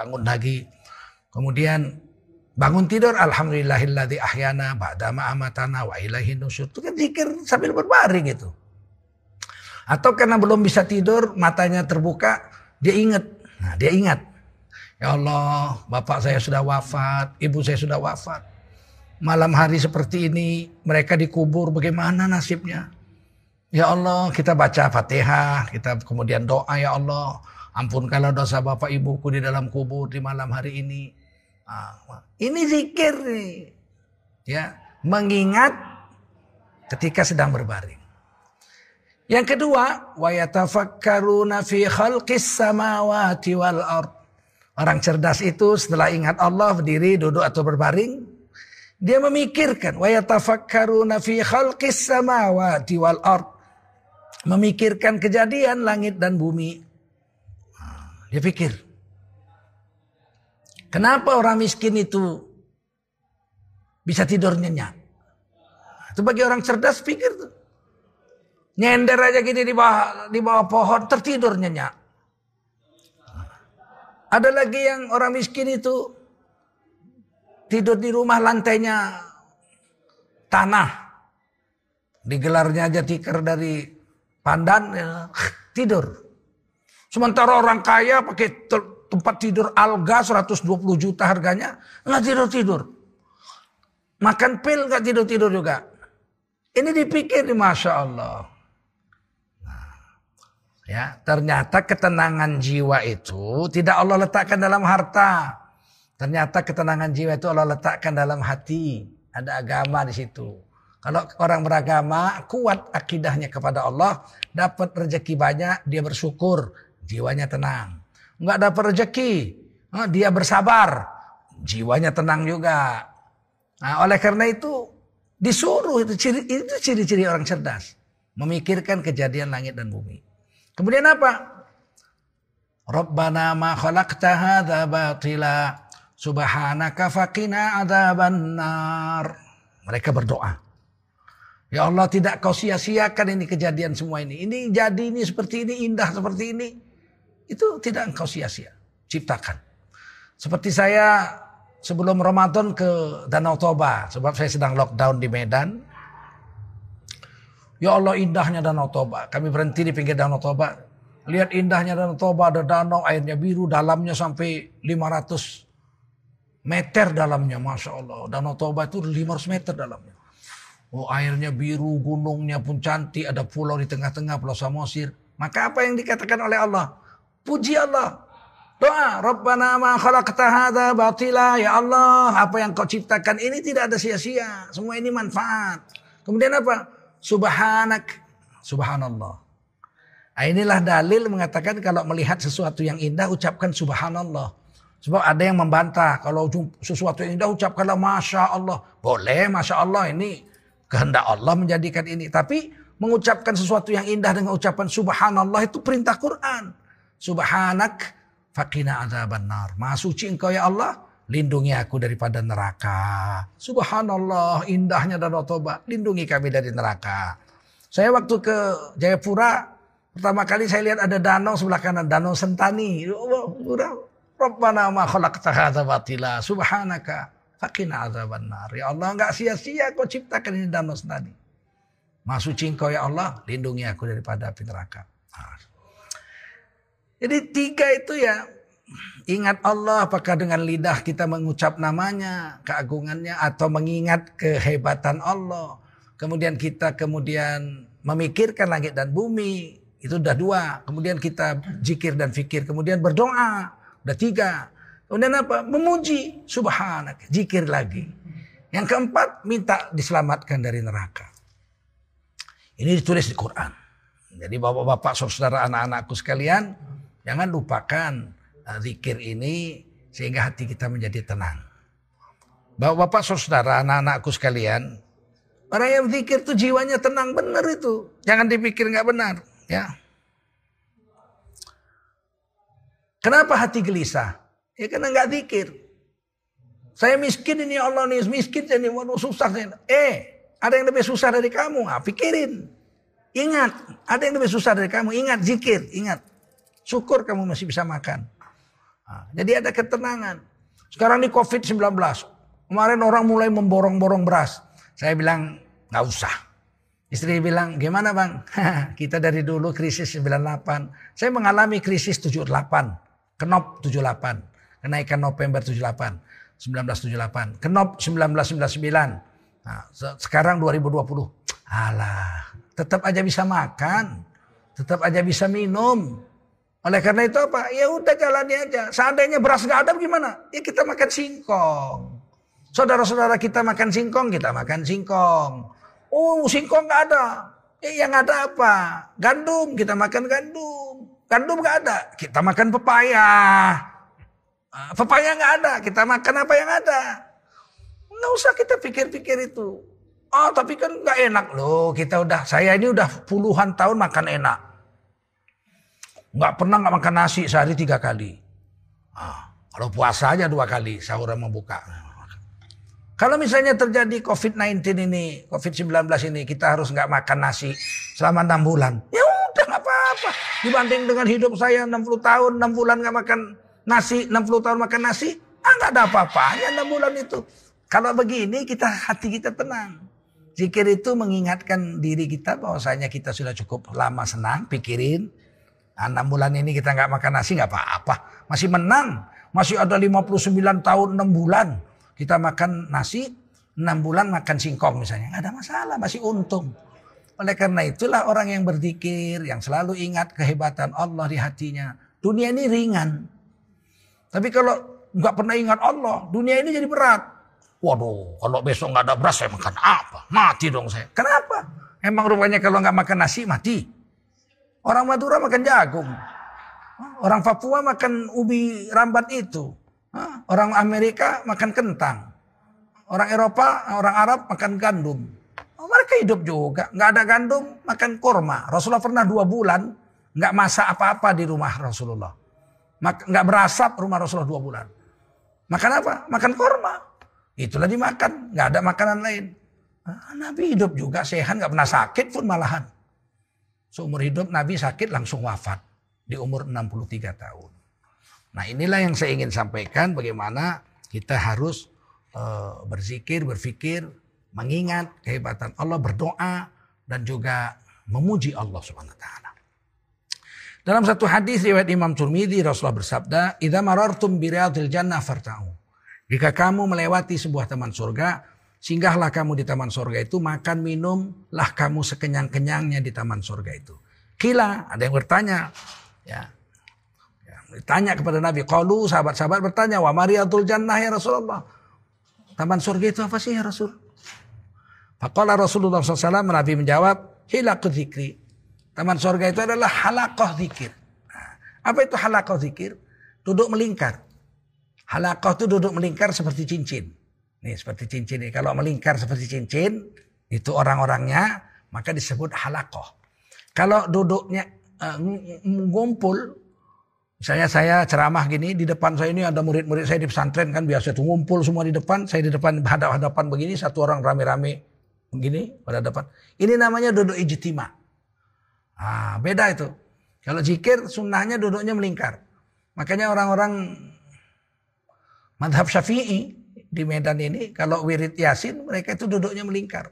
bangun lagi. Kemudian bangun tidur alhamdulillahilladzi ahyana ba'da ma amatana wa ilaihi nusyur. Itu kan zikir sambil berbaring itu. Atau karena belum bisa tidur, matanya terbuka, dia ingat. Nah, dia ingat. Ya Allah, bapak saya sudah wafat, ibu saya sudah wafat. Malam hari seperti ini, mereka dikubur, bagaimana nasibnya? Ya Allah, kita baca Fatihah, kita kemudian doa, ya Allah, ampunkanlah dosa bapak ibuku di dalam kubur di malam hari ini. Nah, ini zikir nih. Ya, mengingat ketika sedang berbaring. Yang kedua, wa yatafakkaruna fi khalqis samawati wal ard. Orang cerdas itu setelah ingat Allah berdiri, duduk atau berbaring, dia memikirkan wa yatafakkaruna fi khalqis samawati wal ard. Memikirkan kejadian langit dan bumi. Dia pikir. Kenapa orang miskin itu bisa tidur nyenyak? Itu bagi orang cerdas pikir tuh. Nyender aja gini di bawah, di bawah pohon tertidur nyenyak. Ada lagi yang orang miskin itu tidur di rumah lantainya tanah. Digelarnya aja tikar dari pandan ya, tidur. Sementara orang kaya pakai tempat tidur alga 120 juta harganya nggak tidur tidur. Makan pil nggak tidur tidur juga. Ini dipikir masya Allah. Ya, ternyata ketenangan jiwa itu tidak Allah letakkan dalam harta. Ternyata ketenangan jiwa itu Allah letakkan dalam hati. Ada agama di situ. Kalau orang beragama kuat akidahnya kepada Allah, dapat rezeki banyak, dia bersyukur, jiwanya tenang. Enggak dapat rezeki, dia bersabar, jiwanya tenang juga. Nah, oleh karena itu disuruh itu ciri itu ciri-ciri orang cerdas, memikirkan kejadian langit dan bumi. Kemudian apa? Rabbana ma khalaqta hadza batila subhanaka faqina adzaban nar. Mereka berdoa. Ya Allah tidak kau sia-siakan ini kejadian semua ini. Ini jadi ini seperti ini, indah seperti ini. Itu tidak engkau sia-sia. Ciptakan. Seperti saya sebelum Ramadan ke Danau Toba. Sebab saya sedang lockdown di Medan. Ya Allah indahnya Danau Toba. Kami berhenti di pinggir Danau Toba. Lihat indahnya Danau Toba, ada danau, airnya biru, dalamnya sampai 500 meter dalamnya. Masya Allah. Danau Toba itu 500 meter dalamnya. Oh airnya biru, gunungnya pun cantik, ada pulau di tengah-tengah, pulau Samosir. Maka apa yang dikatakan oleh Allah? Puji Allah. Doa, Rabbana ma khalaqta hadza batila. Ya Allah, apa yang kau ciptakan ini tidak ada sia-sia. Semua ini manfaat. Kemudian apa? Subhanak. Subhanallah. Nah, inilah dalil mengatakan kalau melihat sesuatu yang indah ucapkan subhanallah. Sebab ada yang membantah kalau sesuatu yang indah ucapkanlah masya Allah. Boleh masya Allah ini kehendak Allah menjadikan ini. Tapi mengucapkan sesuatu yang indah dengan ucapan subhanallah itu perintah Quran. Subhanak fakina adzaban nar. Maha suci engkau ya Allah Lindungi aku daripada neraka. Subhanallah indahnya Danau Toba. Lindungi kami dari neraka. Saya waktu ke Jayapura. Pertama kali saya lihat ada danau sebelah kanan. Danau Sentani. Rabbana ma khalaqta hadza batila. Subhanaka. Fakina azaban nar. Ya Allah enggak sia-sia kau ciptakan ini danau Sentani. Masuk engkau ya Allah. Lindungi aku daripada api neraka. Nah. Jadi tiga itu ya Ingat Allah apakah dengan lidah kita mengucap namanya, keagungannya atau mengingat kehebatan Allah. Kemudian kita kemudian memikirkan langit dan bumi. Itu sudah dua. Kemudian kita jikir dan fikir. Kemudian berdoa. Udah tiga. Kemudian apa? Memuji. Subhanak. Jikir lagi. Yang keempat, minta diselamatkan dari neraka. Ini ditulis di Quran. Jadi bapak-bapak, saudara, anak-anakku sekalian, jangan lupakan Eh, zikir ini sehingga hati kita menjadi tenang. Bapak-bapak saudara, anak-anakku sekalian, orang yang zikir tuh jiwanya tenang benar itu. Jangan dipikir nggak benar, ya. Kenapa hati gelisah? Ya karena nggak zikir. Saya miskin ini ya Allah nih, miskin ini waduh susah. Eh, ada yang lebih susah dari kamu. Ah, pikirin. Ingat, ada yang lebih susah dari kamu. Ingat zikir, ingat. Syukur kamu masih bisa makan. Nah, jadi ada ketenangan. Sekarang ini COVID-19. Kemarin orang mulai memborong-borong beras. Saya bilang, nggak usah. Istri bilang, gimana bang? Kita dari dulu krisis 98. Saya mengalami krisis 78. Kenop 78. Kenaikan November 78. 1978. Kenop 1999. Nah, sekarang 2020. Alah, tetap aja bisa makan. Tetap aja bisa minum. Oleh karena itu apa? Ya udah jalani aja. Seandainya beras nggak ada gimana? Ya kita makan singkong. Saudara-saudara kita makan singkong, kita makan singkong. Oh, singkong nggak ada. Eh, yang ada apa? Gandum, kita makan gandum. Gandum nggak ada, kita makan pepaya. Ah, pepaya nggak ada, kita makan apa yang ada. Nggak usah kita pikir-pikir itu. Oh tapi kan nggak enak loh. Kita udah, saya ini udah puluhan tahun makan enak. Nggak pernah nggak makan nasi sehari tiga kali. Ah, kalau puasa aja dua kali sahur membuka. Kalau misalnya terjadi COVID-19 ini, COVID-19 ini, kita harus nggak makan nasi selama enam bulan. Ya udah nggak apa-apa. Dibanding dengan hidup saya 60 tahun, 6 bulan nggak makan nasi, 60 tahun makan nasi, ah nggak ada apa-apanya 6 bulan itu. Kalau begini kita hati kita tenang. Zikir itu mengingatkan diri kita bahwasanya kita sudah cukup lama senang, pikirin. Enam bulan ini kita nggak makan nasi nggak apa-apa. Masih menang. Masih ada 59 tahun 6 bulan. Kita makan nasi, 6 bulan makan singkong misalnya. Nggak ada masalah, masih untung. Oleh karena itulah orang yang berzikir, yang selalu ingat kehebatan Allah di hatinya. Dunia ini ringan. Tapi kalau nggak pernah ingat Allah, dunia ini jadi berat. Waduh, kalau besok nggak ada beras saya makan apa? Mati dong saya. Kenapa? Emang rupanya kalau nggak makan nasi mati. Orang Madura makan jagung. Orang Papua makan ubi rambat itu. Orang Amerika makan kentang. Orang Eropa, orang Arab makan gandum. Oh, mereka hidup juga. Nggak ada gandum, makan korma. Rasulullah pernah dua bulan nggak masak apa-apa di rumah Rasulullah. Nggak berasap rumah Rasulullah dua bulan. Makan apa? Makan korma. Itulah dimakan, nggak ada makanan lain. Nabi hidup juga sehat, nggak pernah sakit pun malahan. Seumur hidup Nabi sakit langsung wafat di umur 63 tahun. Nah inilah yang saya ingin sampaikan bagaimana kita harus uh, berzikir, berfikir, mengingat kehebatan Allah, berdoa dan juga memuji Allah Subhanahu wa taala. Dalam satu hadis riwayat Imam Turmidi Rasulullah bersabda, "Idza marartum bi jannah farta'u." Jika kamu melewati sebuah taman surga, singgahlah kamu di taman surga itu, makan minumlah kamu sekenyang-kenyangnya di taman surga itu. Kila, ada yang bertanya, ya, ya ditanya kepada Nabi, kalau sahabat-sahabat bertanya, wa mariatul jannah ya Rasulullah. Taman surga itu apa sih ya Rasul? Faqala Rasulullah SAW, Nabi menjawab, hilakut zikri. Taman surga itu adalah halakoh zikir. Nah, apa itu halakoh zikir? Duduk melingkar. Halakoh itu duduk melingkar seperti cincin. Nih seperti cincin ini. Kalau melingkar seperti cincin, itu orang-orangnya, maka disebut halakoh. Kalau duduknya uh, ngumpul, misalnya saya ceramah gini, di depan saya ini ada murid-murid saya di pesantren kan biasa tuh ngumpul semua di depan, saya di depan hadap-hadapan begini, satu orang rame-rame begini pada depan. Ini namanya duduk ijtima. Ah, beda itu. Kalau zikir sunnahnya duduknya melingkar. Makanya orang-orang Madhab Syafi'i di Medan ini kalau wirid Yasin mereka itu duduknya melingkar.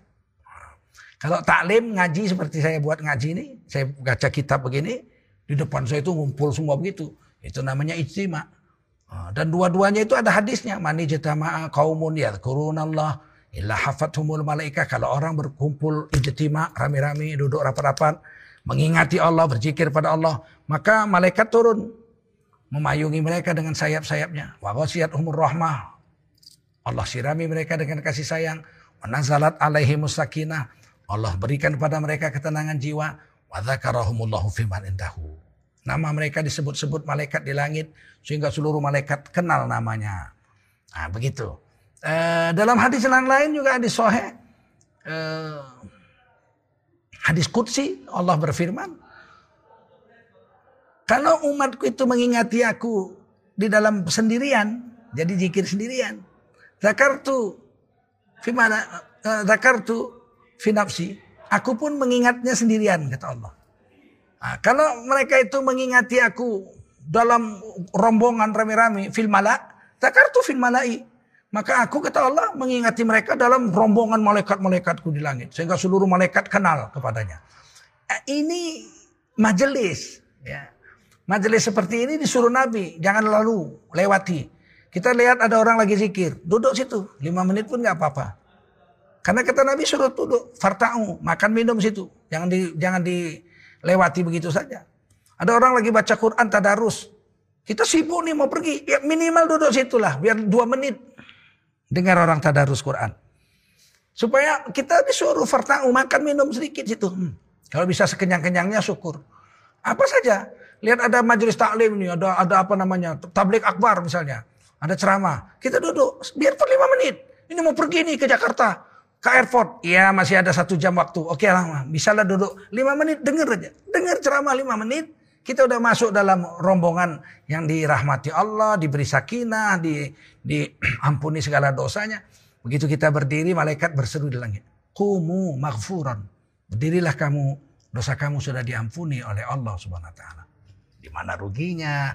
Kalau taklim ngaji seperti saya buat ngaji ini, saya baca kitab begini, di depan saya itu ngumpul semua begitu. Itu namanya ijtima. Ah, dan dua-duanya itu ada hadisnya. Mani jatama'a kaumun Allah illa hafathumul malaika. Kalau orang berkumpul ijtima rame-rame duduk rapat-rapat mengingati Allah, berzikir pada Allah, maka malaikat turun memayungi mereka dengan sayap-sayapnya. Wa umur rahmah. Allah sirami mereka dengan kasih sayang. Wa nazalat alaihi musakinah. Allah berikan kepada mereka ketenangan jiwa. Wa dzakarahumullahu fiman indahu. Nama mereka disebut-sebut malaikat di langit sehingga seluruh malaikat kenal namanya. Nah, begitu. E, dalam hadis yang lain juga hadis sahih e, hadis qudsi Allah berfirman, kalau umatku itu mengingati aku di dalam sendirian, jadi zikir sendirian. Zakartu fimana uh, zakartu fi nafsi. Aku pun mengingatnya sendirian kata Allah. Nah, kalau mereka itu mengingati aku dalam rombongan rame-rame fil mala zakartu fil malai maka aku kata Allah mengingati mereka dalam rombongan malaikat-malaikatku di langit sehingga seluruh malaikat kenal kepadanya eh, ini majelis ya majelis seperti ini disuruh Nabi jangan lalu lewati kita lihat ada orang lagi zikir duduk situ lima menit pun nggak apa-apa karena kata Nabi suruh duduk farta'u makan minum situ jangan di jangan dilewati begitu saja ada orang lagi baca Quran tadarus. Kita sibuk nih mau pergi. Ya minimal duduk situlah. Biar dua menit. Dengar orang tadarus Quran. Supaya kita disuruh farta'u makan minum sedikit situ. Hmm. Kalau bisa sekenyang-kenyangnya syukur. Apa saja. Lihat ada majelis taklim nih. Ada, ada apa namanya. Tablik akbar misalnya. Ada ceramah. Kita duduk. Biar per lima menit. Ini mau pergi nih ke Jakarta ke airport. Iya masih ada satu jam waktu. Oke lah, bisa lah duduk lima menit, denger aja. Dengar ceramah lima menit, kita udah masuk dalam rombongan yang dirahmati Allah, diberi sakinah, di, diampuni segala dosanya. Begitu kita berdiri, malaikat berseru di langit. Kumu maghfuran. Berdirilah kamu, dosa kamu sudah diampuni oleh Allah subhanahu wa ta'ala. Di mana ruginya?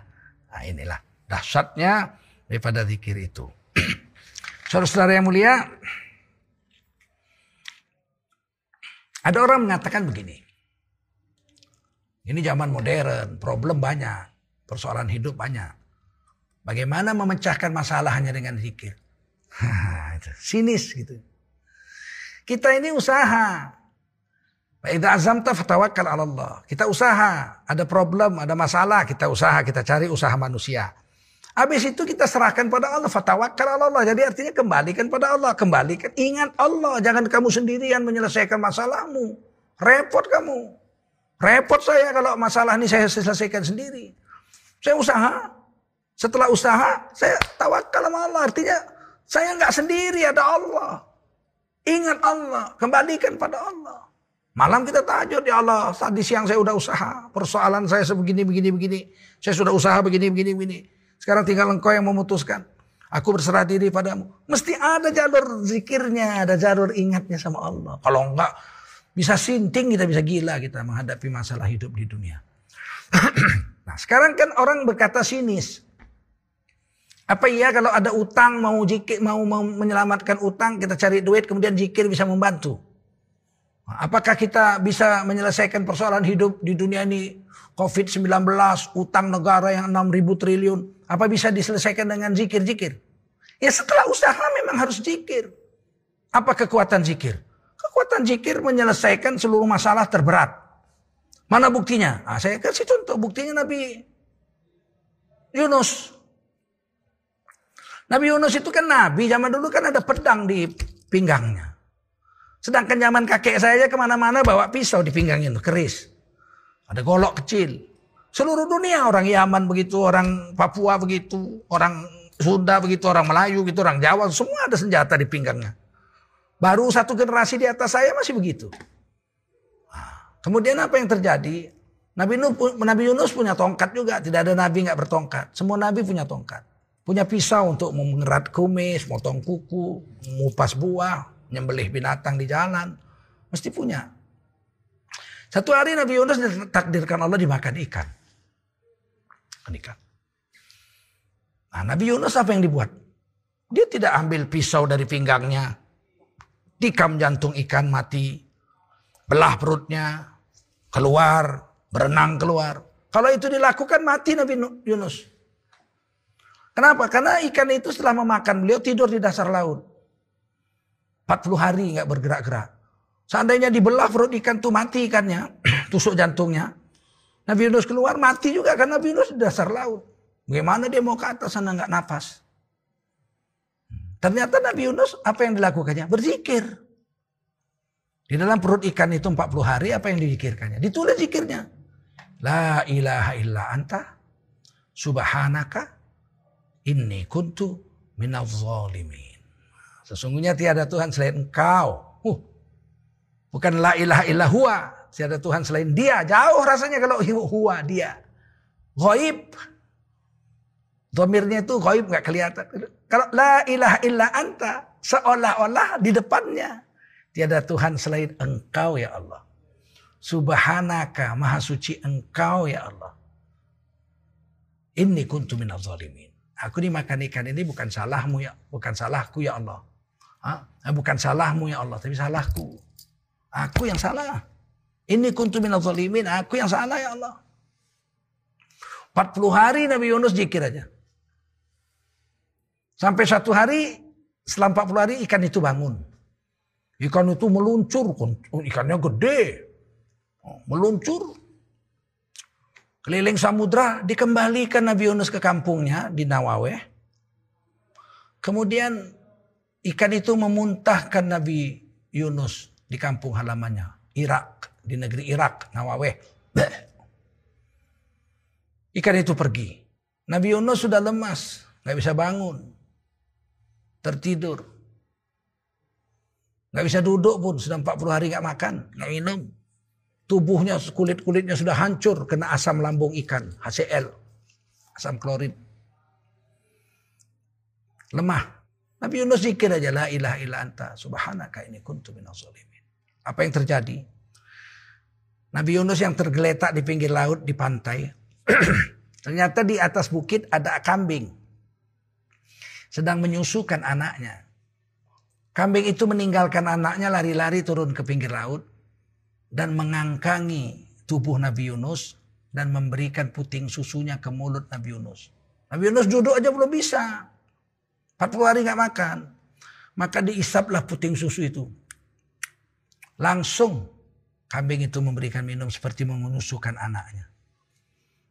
Nah inilah dahsyatnya daripada zikir itu. Saudara-saudara yang mulia, ada orang mengatakan begini. Ini zaman modern, problem banyak, persoalan hidup banyak. Bagaimana memecahkan masalah hanya dengan zikir? Sinis gitu. Kita ini usaha. Idza azamta fatawakkal Allah. Kita usaha, ada problem, ada masalah, kita usaha, kita cari usaha manusia. Habis itu kita serahkan pada Allah, fatawakkal 'ala Allah. Jadi artinya kembalikan pada Allah, kembalikan ingat Allah, jangan kamu sendirian menyelesaikan masalahmu. Repot kamu. Repot saya kalau masalah ini saya selesaikan sendiri. Saya usaha. Setelah usaha, saya tawakal sama Allah. Artinya saya nggak sendiri, ada Allah. Ingat Allah, kembalikan pada Allah. Malam kita tahajud ya Allah, tadi siang saya udah usaha. Persoalan saya sebegini, begini, begini. Saya sudah usaha begini, begini, begini. Sekarang tinggal engkau yang memutuskan. Aku berserah diri padamu. Mesti ada jalur zikirnya, ada jalur ingatnya sama Allah. Kalau enggak, bisa sinting kita bisa gila kita menghadapi masalah hidup di dunia. nah sekarang kan orang berkata sinis. Apa iya kalau ada utang mau jikir mau, mau menyelamatkan utang kita cari duit kemudian jikir bisa membantu. Apakah kita bisa menyelesaikan persoalan hidup di dunia ini COVID-19, utang negara yang 6 ribu triliun. Apa bisa diselesaikan dengan zikir-zikir? Ya setelah usaha memang harus zikir. Apa kekuatan zikir? Kekuatan zikir menyelesaikan seluruh masalah terberat. Mana buktinya? Nah, saya kasih contoh buktinya Nabi Yunus. Nabi Yunus itu kan Nabi, zaman dulu kan ada pedang di pinggangnya. Sedangkan zaman kakek saya ke mana-mana bawa pisau di pinggangnya keris. Ada golok kecil. Seluruh dunia orang Yaman begitu, orang Papua begitu, orang Sunda begitu, orang Melayu gitu, orang Jawa, semua ada senjata di pinggangnya. Baru satu generasi di atas saya masih begitu. Kemudian apa yang terjadi? Nabi, Nabi Yunus punya tongkat juga. Tidak ada nabi nggak bertongkat. Semua nabi punya tongkat. Punya pisau untuk mengerat kumis, motong kuku, mengupas buah, nyembelih binatang di jalan. Mesti punya. Satu hari Nabi Yunus ditakdirkan Allah dimakan ikan. Ikan. Nah, Nabi Yunus apa yang dibuat? Dia tidak ambil pisau dari pinggangnya, tikam jantung ikan mati, belah perutnya, keluar, berenang keluar. Kalau itu dilakukan mati Nabi Yunus. Kenapa? Karena ikan itu setelah memakan beliau tidur di dasar laut. 40 hari nggak bergerak-gerak. Seandainya dibelah perut ikan tuh mati ikannya, tusuk jantungnya. Nabi Yunus keluar mati juga karena Nabi Yunus di dasar laut. Bagaimana dia mau ke atas sana nggak nafas? Ternyata Nabi Yunus apa yang dilakukannya? Berzikir. Di dalam perut ikan itu 40 hari apa yang dizikirkannya? Ditulis zikirnya. La ilaha illa anta subhanaka inni kuntu zalimin. Sesungguhnya tiada Tuhan selain engkau. Uh, bukan la ilaha illa huwa. Tiada Tuhan selain dia. Jauh rasanya kalau huwa dia. Goib. Domirnya itu goib nggak kelihatan. Kalau la ilaha illa anta, seolah-olah di depannya. Tiada Tuhan selain engkau ya Allah. Subhanaka, maha suci engkau ya Allah. Inni kuntu minaz zalimin. Aku dimakan ikan ini bukan salahmu ya, bukan salahku ya Allah. Hah? Bukan salahmu ya Allah, tapi salahku. Aku yang salah. Ini kuntu minaz zalimin, aku yang salah ya Allah. 40 hari Nabi Yunus jikir aja. Sampai satu hari, setelah 40 hari ikan itu bangun. Ikan itu meluncur, ikannya gede. Oh, meluncur. Keliling samudra, dikembalikan Nabi Yunus ke kampungnya di Nawaweh. Kemudian ikan itu memuntahkan Nabi Yunus di kampung halamannya. Irak, di negeri Irak, Nawaweh. Ikan itu pergi. Nabi Yunus sudah lemas, nggak bisa bangun tertidur. Nggak bisa duduk pun, sudah 40 hari nggak makan, nggak minum. Tubuhnya, kulit-kulitnya sudah hancur, kena asam lambung ikan, HCl, asam klorid. Lemah. Nabi Yunus zikir aja, la ilaha illa anta, subhanaka ini kuntu minaz Apa yang terjadi? Nabi Yunus yang tergeletak di pinggir laut, di pantai. Ternyata di atas bukit ada kambing sedang menyusukan anaknya. Kambing itu meninggalkan anaknya lari-lari turun ke pinggir laut dan mengangkangi tubuh Nabi Yunus dan memberikan puting susunya ke mulut Nabi Yunus. Nabi Yunus duduk aja belum bisa. 40 hari nggak makan. Maka diisaplah puting susu itu. Langsung kambing itu memberikan minum seperti mengusukan anaknya.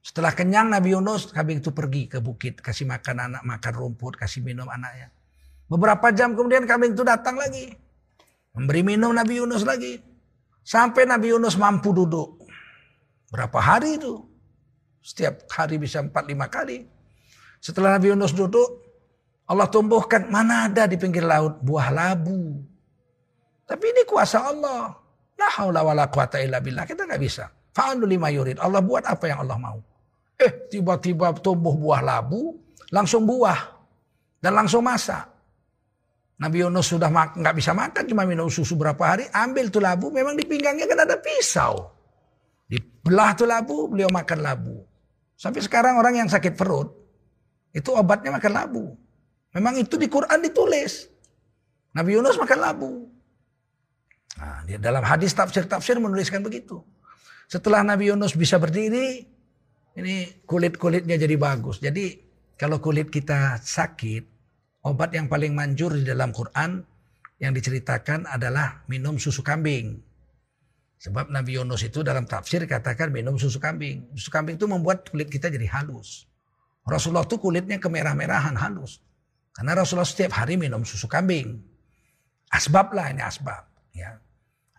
Setelah kenyang Nabi Yunus, kambing itu pergi ke bukit, kasih makan anak, makan rumput, kasih minum anaknya. Beberapa jam kemudian kambing itu datang lagi. Memberi minum Nabi Yunus lagi. Sampai Nabi Yunus mampu duduk. Berapa hari itu? Setiap hari bisa 4-5 kali. Setelah Nabi Yunus duduk, Allah tumbuhkan mana ada di pinggir laut buah labu. Tapi ini kuasa Allah. La haula wala quwata illa billah. Kita nggak bisa. Fa'alu lima yurid. Allah buat apa yang Allah mau. Eh tiba-tiba tumbuh buah labu, langsung buah. Dan langsung masak. Nabi Yunus sudah nggak bisa makan, cuma minum susu berapa hari, ambil tuh labu, memang di pinggangnya kan ada pisau. Dibelah tuh labu, beliau makan labu. Sampai sekarang orang yang sakit perut, itu obatnya makan labu. Memang itu di Quran ditulis. Nabi Yunus makan labu. Nah, dalam hadis tafsir-tafsir menuliskan begitu. Setelah Nabi Yunus bisa berdiri, ini kulit-kulitnya jadi bagus. Jadi kalau kulit kita sakit, obat yang paling manjur di dalam Quran yang diceritakan adalah minum susu kambing. Sebab Nabi Yunus itu dalam tafsir katakan minum susu kambing. Susu kambing itu membuat kulit kita jadi halus. Rasulullah itu kulitnya kemerah-merahan halus. Karena Rasulullah setiap hari minum susu kambing. Asbab lah ini asbab. Ya.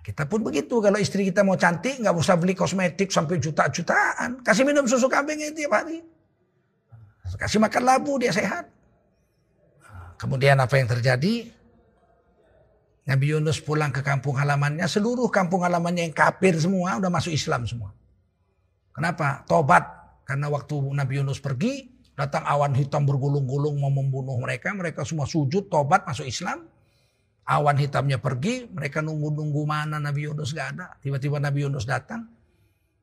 Kita pun begitu. Kalau istri kita mau cantik, nggak usah beli kosmetik sampai juta-jutaan. Kasih minum susu kambing tiap hari. Kasih makan labu, dia sehat. Kemudian apa yang terjadi? Nabi Yunus pulang ke kampung halamannya. Seluruh kampung halamannya yang kafir semua udah masuk Islam semua. Kenapa? Tobat. Karena waktu Nabi Yunus pergi, datang awan hitam bergulung-gulung mau membunuh mereka. Mereka semua sujud, tobat, masuk Islam. Awan hitamnya pergi, mereka nunggu-nunggu mana Nabi Yunus gak ada. Tiba-tiba Nabi Yunus datang.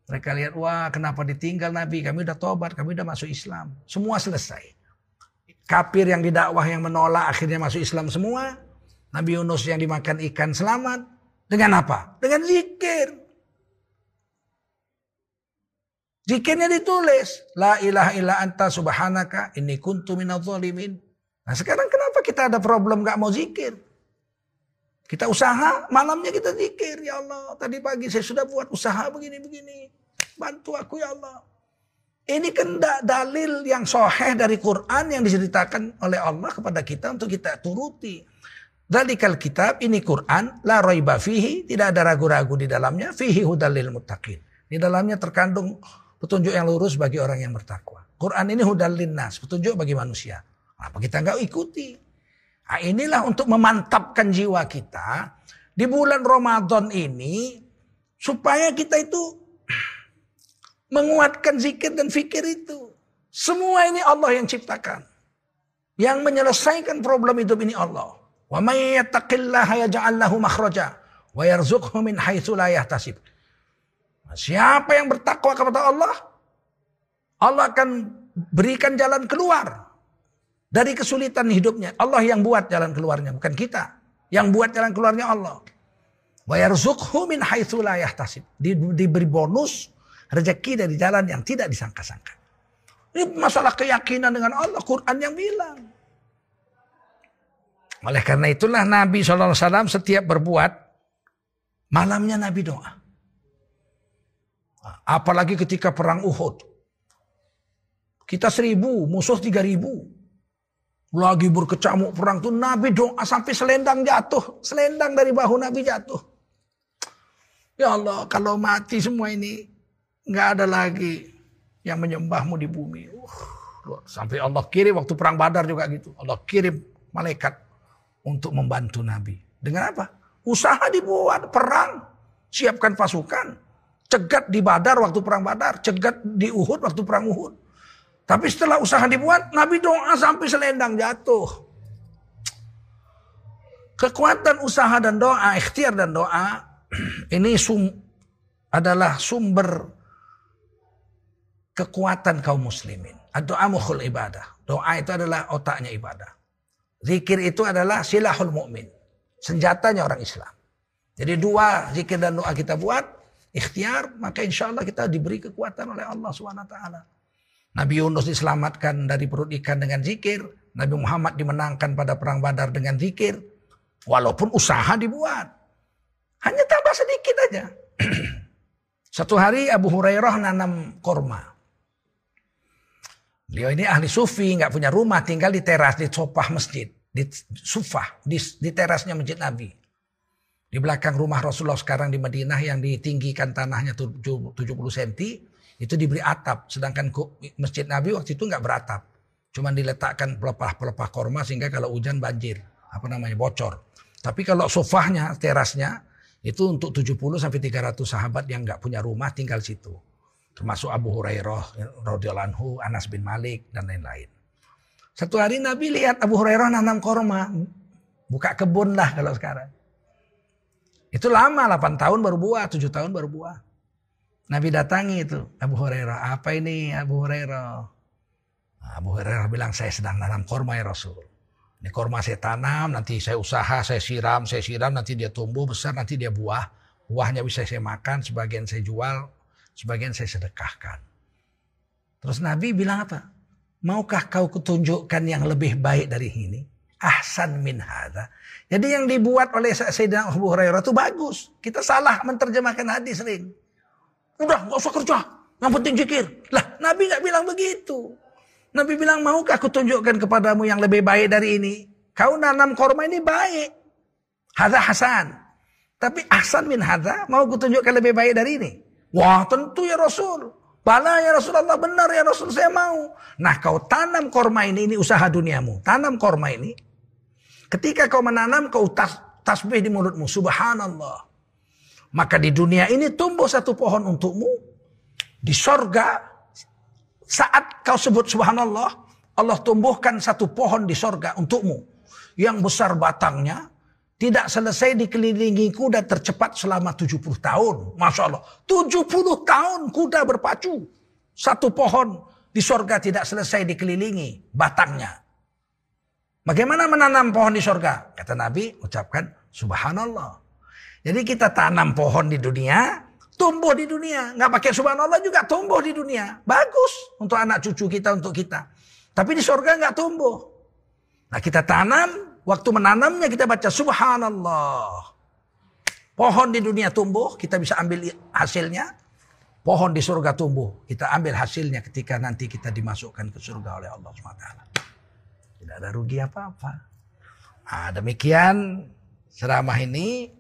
Mereka lihat, wah kenapa ditinggal Nabi? Kami udah tobat, kami udah masuk Islam. Semua selesai. Kafir yang didakwah yang menolak akhirnya masuk Islam semua. Nabi Yunus yang dimakan ikan selamat. Dengan apa? Dengan zikir. Zikirnya ditulis. La ilaha illa anta subhanaka inni kuntu minadh zalimin. Nah sekarang kenapa kita ada problem gak mau zikir? Kita usaha, malamnya kita zikir. Ya Allah, tadi pagi saya sudah buat usaha begini-begini. Bantu aku ya Allah. Ini kan dalil yang soheh dari Quran yang diceritakan oleh Allah kepada kita untuk kita turuti. Dalikal kitab ini Quran la raiba fihi tidak ada ragu-ragu di dalamnya fihi hudalil muttaqin. Di dalamnya terkandung petunjuk yang lurus bagi orang yang bertakwa. Quran ini hudalin nas, petunjuk bagi manusia. Apa kita nggak ikuti? Nah, inilah untuk memantapkan jiwa kita di bulan Ramadan ini supaya kita itu menguatkan zikir dan fikir itu. Semua ini Allah yang ciptakan. Yang menyelesaikan problem hidup ini Allah. Wa may yattaqillaha yaj'al lahu makhraja wa yarzuqhu min haitsu la yahtasib. Siapa yang bertakwa kepada Allah, Allah akan berikan jalan keluar dari kesulitan hidupnya. Allah yang buat jalan keluarnya, bukan kita. Yang buat jalan keluarnya Allah. Wa yarzuqhu min yahtasib. Di, diberi bonus rezeki dari jalan yang tidak disangka-sangka. Ini masalah keyakinan dengan Allah. Quran yang bilang. Oleh karena itulah Nabi SAW setiap berbuat. Malamnya Nabi doa. Apalagi ketika perang Uhud. Kita seribu, musuh tiga ribu. Lagi berkecamuk perang tuh Nabi doa sampai selendang jatuh. Selendang dari bahu Nabi jatuh. Ya Allah kalau mati semua ini. nggak ada lagi yang menyembahmu di bumi. Uh, sampai Allah kirim waktu perang badar juga gitu. Allah kirim malaikat untuk membantu Nabi. Dengan apa? Usaha dibuat perang. Siapkan pasukan. Cegat di badar waktu perang badar. Cegat di Uhud waktu perang Uhud. Tapi setelah usaha dibuat, Nabi doa sampai selendang jatuh. Kekuatan usaha dan doa, ikhtiar dan doa, ini sum, adalah sumber kekuatan kaum muslimin. Doa mukhul ibadah. Doa itu adalah otaknya ibadah. Zikir itu adalah silahul mukmin, senjatanya orang Islam. Jadi dua zikir dan doa kita buat, ikhtiar, maka insya Allah kita diberi kekuatan oleh Allah swt. Nabi Yunus diselamatkan dari perut ikan dengan zikir. Nabi Muhammad dimenangkan pada perang badar dengan zikir. Walaupun usaha dibuat. Hanya tambah sedikit aja. Satu hari Abu Hurairah nanam korma. Beliau ini ahli sufi, nggak punya rumah, tinggal di teras, di sopah masjid. Di sufah, di, di terasnya masjid Nabi. Di belakang rumah Rasulullah sekarang di Madinah yang ditinggikan tanahnya 70 cm itu diberi atap. Sedangkan masjid Nabi waktu itu nggak beratap. Cuman diletakkan pelepah-pelepah korma sehingga kalau hujan banjir. Apa namanya bocor. Tapi kalau sofahnya, terasnya itu untuk 70 sampai 300 sahabat yang nggak punya rumah tinggal situ. Termasuk Abu Hurairah, radhiyallahu Anas bin Malik dan lain-lain. Satu hari Nabi lihat Abu Hurairah nanam korma. Buka kebun lah kalau sekarang. Itu lama 8 tahun baru buah, 7 tahun baru buah. Nabi datangi itu Abu Hurairah. Apa ini Abu Hurairah? Abu Hurairah bilang saya sedang nanam korma ya Rasul. Ini korma saya tanam, nanti saya usaha, saya siram, saya siram, nanti dia tumbuh besar, nanti dia buah. Buahnya bisa saya makan, sebagian saya jual, sebagian saya sedekahkan. Terus Nabi bilang apa? Maukah kau kutunjukkan yang lebih baik dari ini? Ahsan min hadha. Jadi yang dibuat oleh Sayyidina Abu Hurairah itu bagus. Kita salah menerjemahkan hadis sering. Udah gak usah kerja. Yang penting zikir. Lah Nabi gak bilang begitu. Nabi bilang maukah aku tunjukkan kepadamu yang lebih baik dari ini. Kau nanam korma ini baik. Hadza Hasan. Tapi Hasan min hadza mau kutunjukkan lebih baik dari ini. Wah tentu ya Rasul. Bala ya Rasulullah benar ya Rasul saya mau. Nah kau tanam korma ini, ini usaha duniamu. Tanam korma ini. Ketika kau menanam kau tas, tasbih di mulutmu. Subhanallah. Maka di dunia ini tumbuh satu pohon untukmu. Di sorga, saat kau sebut subhanallah, Allah tumbuhkan satu pohon di sorga untukmu. Yang besar batangnya, tidak selesai dikelilingi kuda tercepat selama 70 tahun. Masya Allah. 70 tahun kuda berpacu. Satu pohon di sorga tidak selesai dikelilingi batangnya. Bagaimana menanam pohon di sorga? Kata Nabi, ucapkan subhanallah. Jadi kita tanam pohon di dunia, tumbuh di dunia. Nggak pakai subhanallah juga tumbuh di dunia. Bagus untuk anak cucu kita, untuk kita. Tapi di surga nggak tumbuh. Nah kita tanam, waktu menanamnya kita baca subhanallah. Pohon di dunia tumbuh, kita bisa ambil hasilnya. Pohon di surga tumbuh, kita ambil hasilnya ketika nanti kita dimasukkan ke surga oleh Allah SWT. Tidak ada rugi apa-apa. Nah, demikian ceramah ini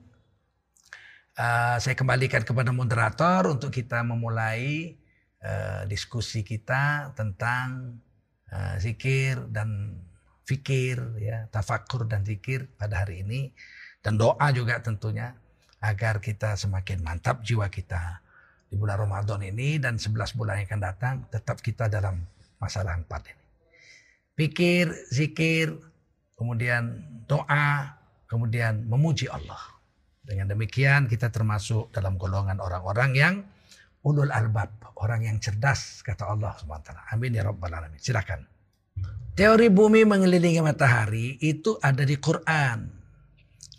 uh, saya kembalikan kepada moderator untuk kita memulai uh, diskusi kita tentang uh, zikir dan fikir, ya, tafakur dan zikir pada hari ini dan doa juga tentunya agar kita semakin mantap jiwa kita di bulan Ramadan ini dan 11 bulan yang akan datang tetap kita dalam masalah empat ini. Pikir, zikir, kemudian doa, kemudian memuji Allah. Dengan demikian kita termasuk dalam golongan orang-orang yang ulul albab, orang yang cerdas kata Allah SWT. Amin ya rabbal alamin. Silakan. Teori bumi mengelilingi matahari itu ada di Quran.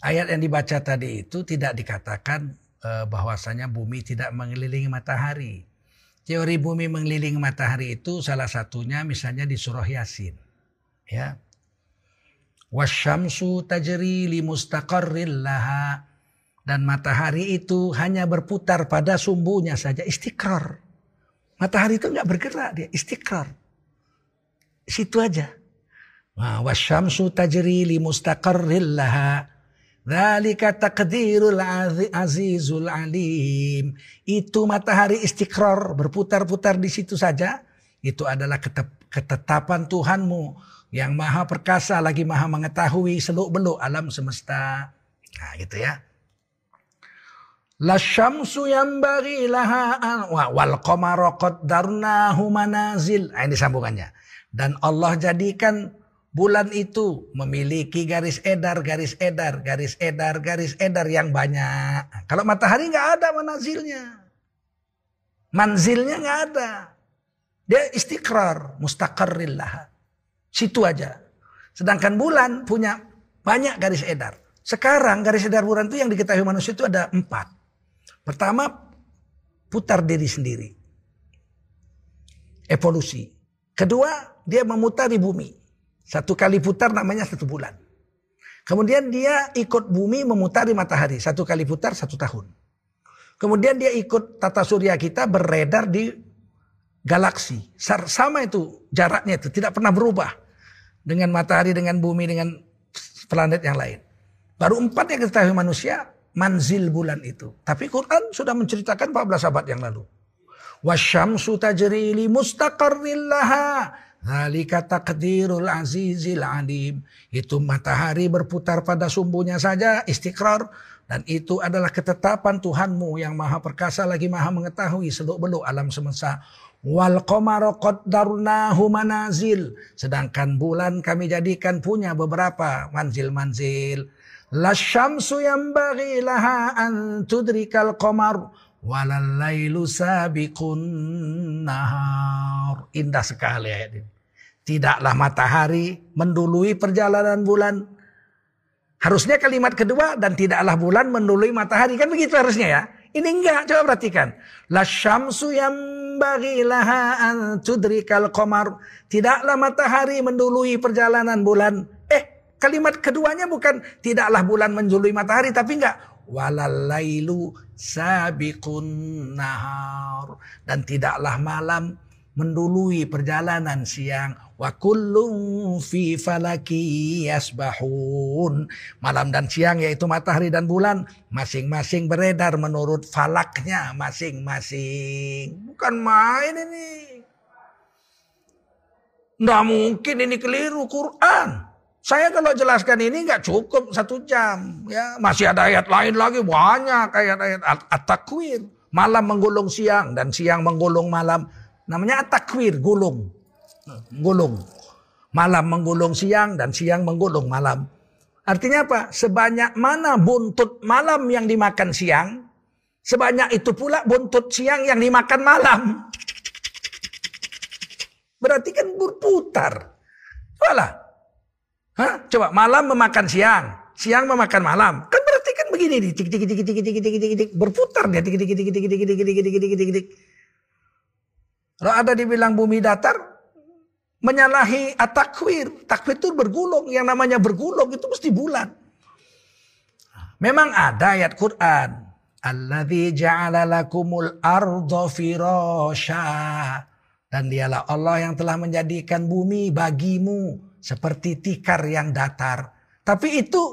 Ayat yang dibaca tadi itu tidak dikatakan uh, bahwasanya bumi tidak mengelilingi matahari. Teori bumi mengelilingi matahari itu salah satunya misalnya di surah Yasin. Ya. Wasyamsu tajri li mustaqarril laha. Dan matahari itu hanya berputar pada sumbunya saja istiqrar. Matahari itu nggak bergerak dia istiqrar. Situ aja. Wasyamsu tajri li mustaqarril laha. Dzalika taqdirul azizul alim. Itu matahari istiqrar berputar-putar di situ saja. Itu adalah ketetapan Tuhanmu yang maha perkasa lagi maha mengetahui seluk beluk alam semesta. Nah gitu ya. La syamsu yang bagi laha wal qamara qaddarnahu manazil. Nah, ini sambungannya. Dan Allah jadikan bulan itu memiliki garis edar, garis edar, garis edar, garis edar yang banyak. Kalau matahari nggak ada manazilnya. Manzilnya nggak ada. Dia istiqrar, mustaqarrillah. Situ aja. Sedangkan bulan punya banyak garis edar. Sekarang garis edar bulan itu yang diketahui manusia itu ada empat. Pertama, putar diri sendiri. Evolusi. Kedua, dia memutari bumi. Satu kali putar namanya satu bulan. Kemudian dia ikut bumi memutari matahari. Satu kali putar satu tahun. Kemudian dia ikut tata surya kita beredar di galaksi. Sama itu jaraknya itu tidak pernah berubah. Dengan matahari, dengan bumi, dengan planet yang lain. Baru empat yang ketahui manusia manzil bulan itu. Tapi Quran sudah menceritakan 14 abad yang lalu. Wasyamsu tajri li mustaqarril laha Halika takdirul azizil alim. Itu matahari berputar pada sumbunya saja istiqrar. Dan itu adalah ketetapan Tuhanmu yang maha perkasa lagi maha mengetahui seluk beluk alam semesta. Wal qamara qaddarnahu manazil. Sedangkan bulan kami jadikan punya beberapa manzil-manzil. Lasyamsu yang bagi laha an tudrikal qamar. Walalailu sabiqun nahar. Indah sekali ayat ini. Tidaklah matahari mendului perjalanan bulan. Harusnya kalimat kedua dan tidaklah bulan mendului matahari. Kan begitu harusnya ya. Ini enggak, coba perhatikan. La syamsu yang bagi laha an tudrikal qamar. Tidaklah matahari mendului perjalanan bulan. Kalimat keduanya bukan tidaklah bulan mendului matahari. Tapi enggak. Walalailu sabiqun nahar. Dan tidaklah malam mendului perjalanan siang wa kullum fi falaki yasbahun malam dan siang yaitu matahari dan bulan masing-masing beredar menurut falaknya masing-masing bukan main ini nggak mungkin ini keliru Quran saya kalau jelaskan ini nggak cukup satu jam ya masih ada ayat lain lagi banyak ayat-ayat at-takwir malam menggulung siang dan siang menggulung malam Namanya takwir, gulung. Gulung. Malam menggulung siang dan siang menggulung malam. Artinya apa? Sebanyak mana buntut malam yang dimakan siang, sebanyak itu pula buntut siang yang dimakan malam. Berarti kan berputar. Coba Hah? Coba malam memakan siang, siang memakan malam. Kan berarti kan begini nih, tik tik tik tik tik tik tik tik berputar dia tik tik tik tik tik tik tik tik tik tik tik kalau ada dibilang bumi datar, menyalahi atakwir. Takwir itu bergulung. Yang namanya bergulung itu mesti bulan. Memang ada ayat Quran. Alladhi ja'ala lakumul ardo firasha. Dan dialah Allah yang telah menjadikan bumi bagimu seperti tikar yang datar. Tapi itu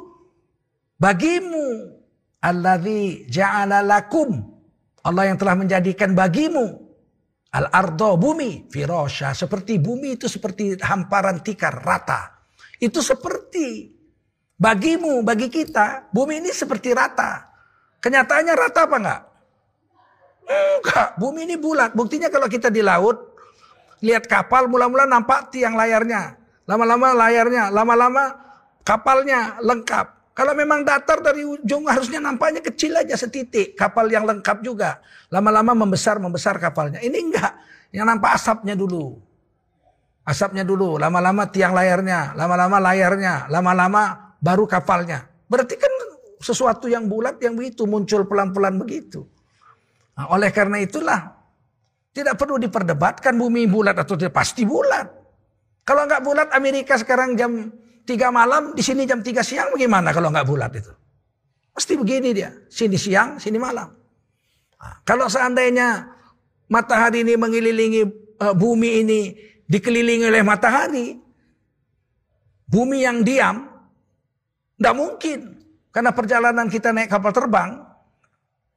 bagimu. Alladhi ja'ala lakum. Allah yang telah menjadikan bagimu Al-ardo bumi firosha seperti bumi itu seperti hamparan tikar rata. Itu seperti bagimu, bagi kita, bumi ini seperti rata. Kenyataannya rata apa enggak? Enggak, bumi ini bulat. Buktinya kalau kita di laut, lihat kapal mula-mula nampak tiang layarnya. Lama-lama layarnya, lama-lama kapalnya lengkap. Kalau memang datar dari ujung harusnya nampaknya kecil aja setitik. Kapal yang lengkap juga. Lama-lama membesar, membesar kapalnya. Ini enggak. Yang nampak asapnya dulu. Asapnya dulu. Lama-lama tiang layarnya. Lama-lama layarnya. Lama-lama baru kapalnya. Berarti kan sesuatu yang bulat yang begitu. Muncul pelan-pelan begitu. Nah, oleh karena itulah. Tidak perlu diperdebatkan bumi bulat atau tidak. Pasti bulat. Kalau enggak bulat Amerika sekarang jam tiga malam, di sini jam tiga siang bagaimana kalau nggak bulat itu? Pasti begini dia, sini siang, sini malam. Nah, kalau seandainya matahari ini mengelilingi uh, bumi ini dikelilingi oleh matahari, bumi yang diam, tidak mungkin. Karena perjalanan kita naik kapal terbang,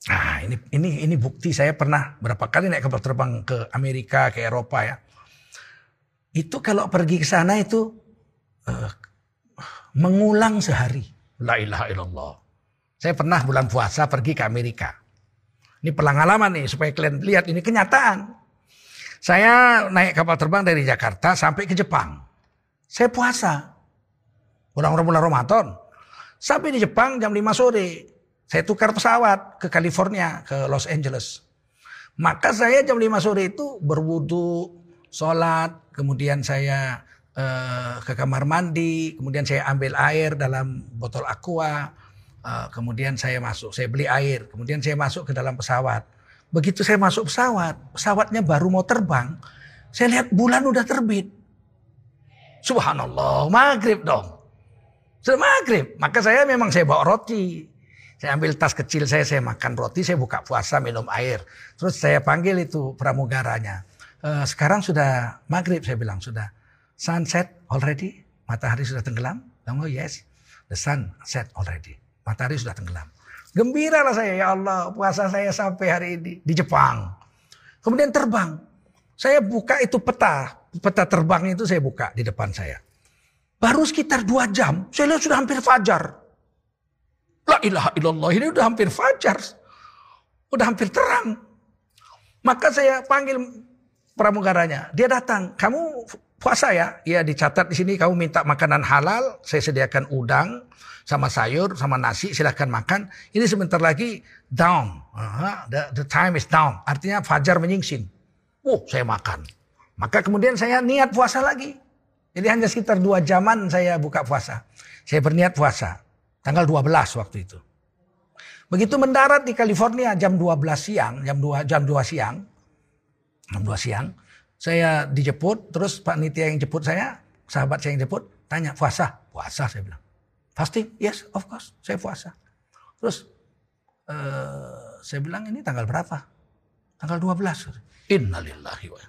nah ini ini ini bukti saya pernah berapa kali naik kapal terbang ke Amerika, ke Eropa ya. Itu kalau pergi ke sana itu uh, mengulang sehari. La ilaha illallah. Saya pernah bulan puasa pergi ke Amerika. Ini pengalaman nih supaya kalian lihat ini kenyataan. Saya naik kapal terbang dari Jakarta sampai ke Jepang. Saya puasa. Orang-orang bulan Ramadan. Sampai di Jepang jam 5 sore. Saya tukar pesawat ke California, ke Los Angeles. Maka saya jam 5 sore itu berwudu, sholat, kemudian saya uh, ke kamar mandi, kemudian saya ambil air dalam botol aqua, uh, kemudian saya masuk, saya beli air, kemudian saya masuk ke dalam pesawat. Begitu saya masuk pesawat, pesawatnya baru mau terbang, saya lihat bulan udah terbit. Subhanallah, maghrib dong. Sudah maghrib, maka saya memang saya bawa roti. Saya ambil tas kecil saya, saya makan roti, saya buka puasa, minum air. Terus saya panggil itu pramugaranya. E, sekarang sudah maghrib, saya bilang sudah sunset already? Matahari sudah tenggelam? Oh yes, the sun set already. Matahari sudah tenggelam. Gembira lah saya, ya Allah puasa saya sampai hari ini di Jepang. Kemudian terbang. Saya buka itu peta. Peta terbang itu saya buka di depan saya. Baru sekitar dua jam, saya lihat sudah hampir fajar. La ilaha illallah, ini udah hampir fajar. Udah hampir terang. Maka saya panggil pramugaranya. Dia datang, kamu puasa ya, ya dicatat di sini kamu minta makanan halal, saya sediakan udang sama sayur sama nasi, silahkan makan. Ini sebentar lagi down, uh, the, the time is down, artinya fajar menyingsing. Oh, saya makan. Maka kemudian saya niat puasa lagi. Jadi hanya sekitar dua jaman saya buka puasa. Saya berniat puasa. Tanggal 12 waktu itu. Begitu mendarat di California jam 12 siang, jam 2 jam 2 siang. Jam 2 siang saya dijemput, terus Pak Nitya yang jemput saya, sahabat saya yang jemput, tanya puasa, puasa saya bilang. Fasting, yes, of course, saya puasa. Terus uh, saya bilang ini tanggal berapa? Tanggal 12. Innalillahi wa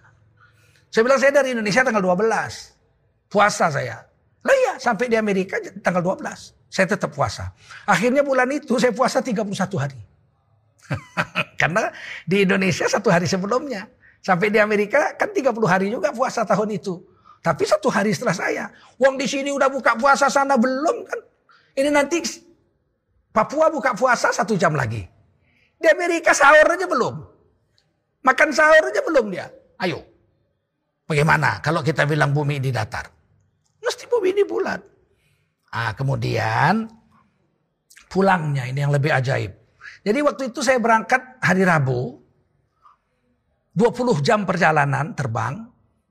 Saya bilang saya dari Indonesia tanggal 12. Puasa saya. Lah iya, sampai di Amerika tanggal 12. Saya tetap puasa. Akhirnya bulan itu saya puasa 31 hari. Karena di Indonesia satu hari sebelumnya. Sampai di Amerika kan 30 hari juga puasa tahun itu. Tapi satu hari setelah saya. Wong di sini udah buka puasa sana belum kan. Ini nanti Papua buka puasa satu jam lagi. Di Amerika sahur aja belum. Makan sahur aja belum dia. Ayo. Bagaimana kalau kita bilang bumi di datar? Mesti bumi di bulat. Ah, kemudian pulangnya ini yang lebih ajaib. Jadi waktu itu saya berangkat hari Rabu. 20 jam perjalanan terbang,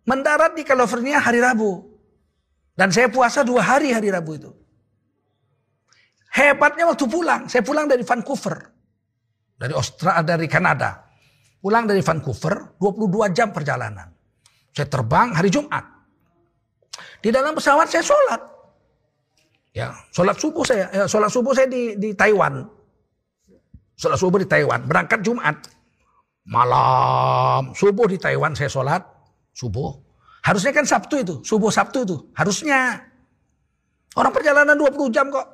mendarat di California hari Rabu. Dan saya puasa dua hari hari Rabu itu. Hebatnya waktu pulang, saya pulang dari Vancouver. Dari Australia, dari Kanada. Pulang dari Vancouver, 22 jam perjalanan. Saya terbang hari Jumat. Di dalam pesawat saya sholat. Ya, sholat subuh saya, ya, sholat subuh saya di, di Taiwan. Sholat subuh di Taiwan, berangkat Jumat. Malam subuh di Taiwan saya sholat subuh. Harusnya kan Sabtu itu, subuh Sabtu itu. Harusnya. Orang perjalanan 20 jam kok.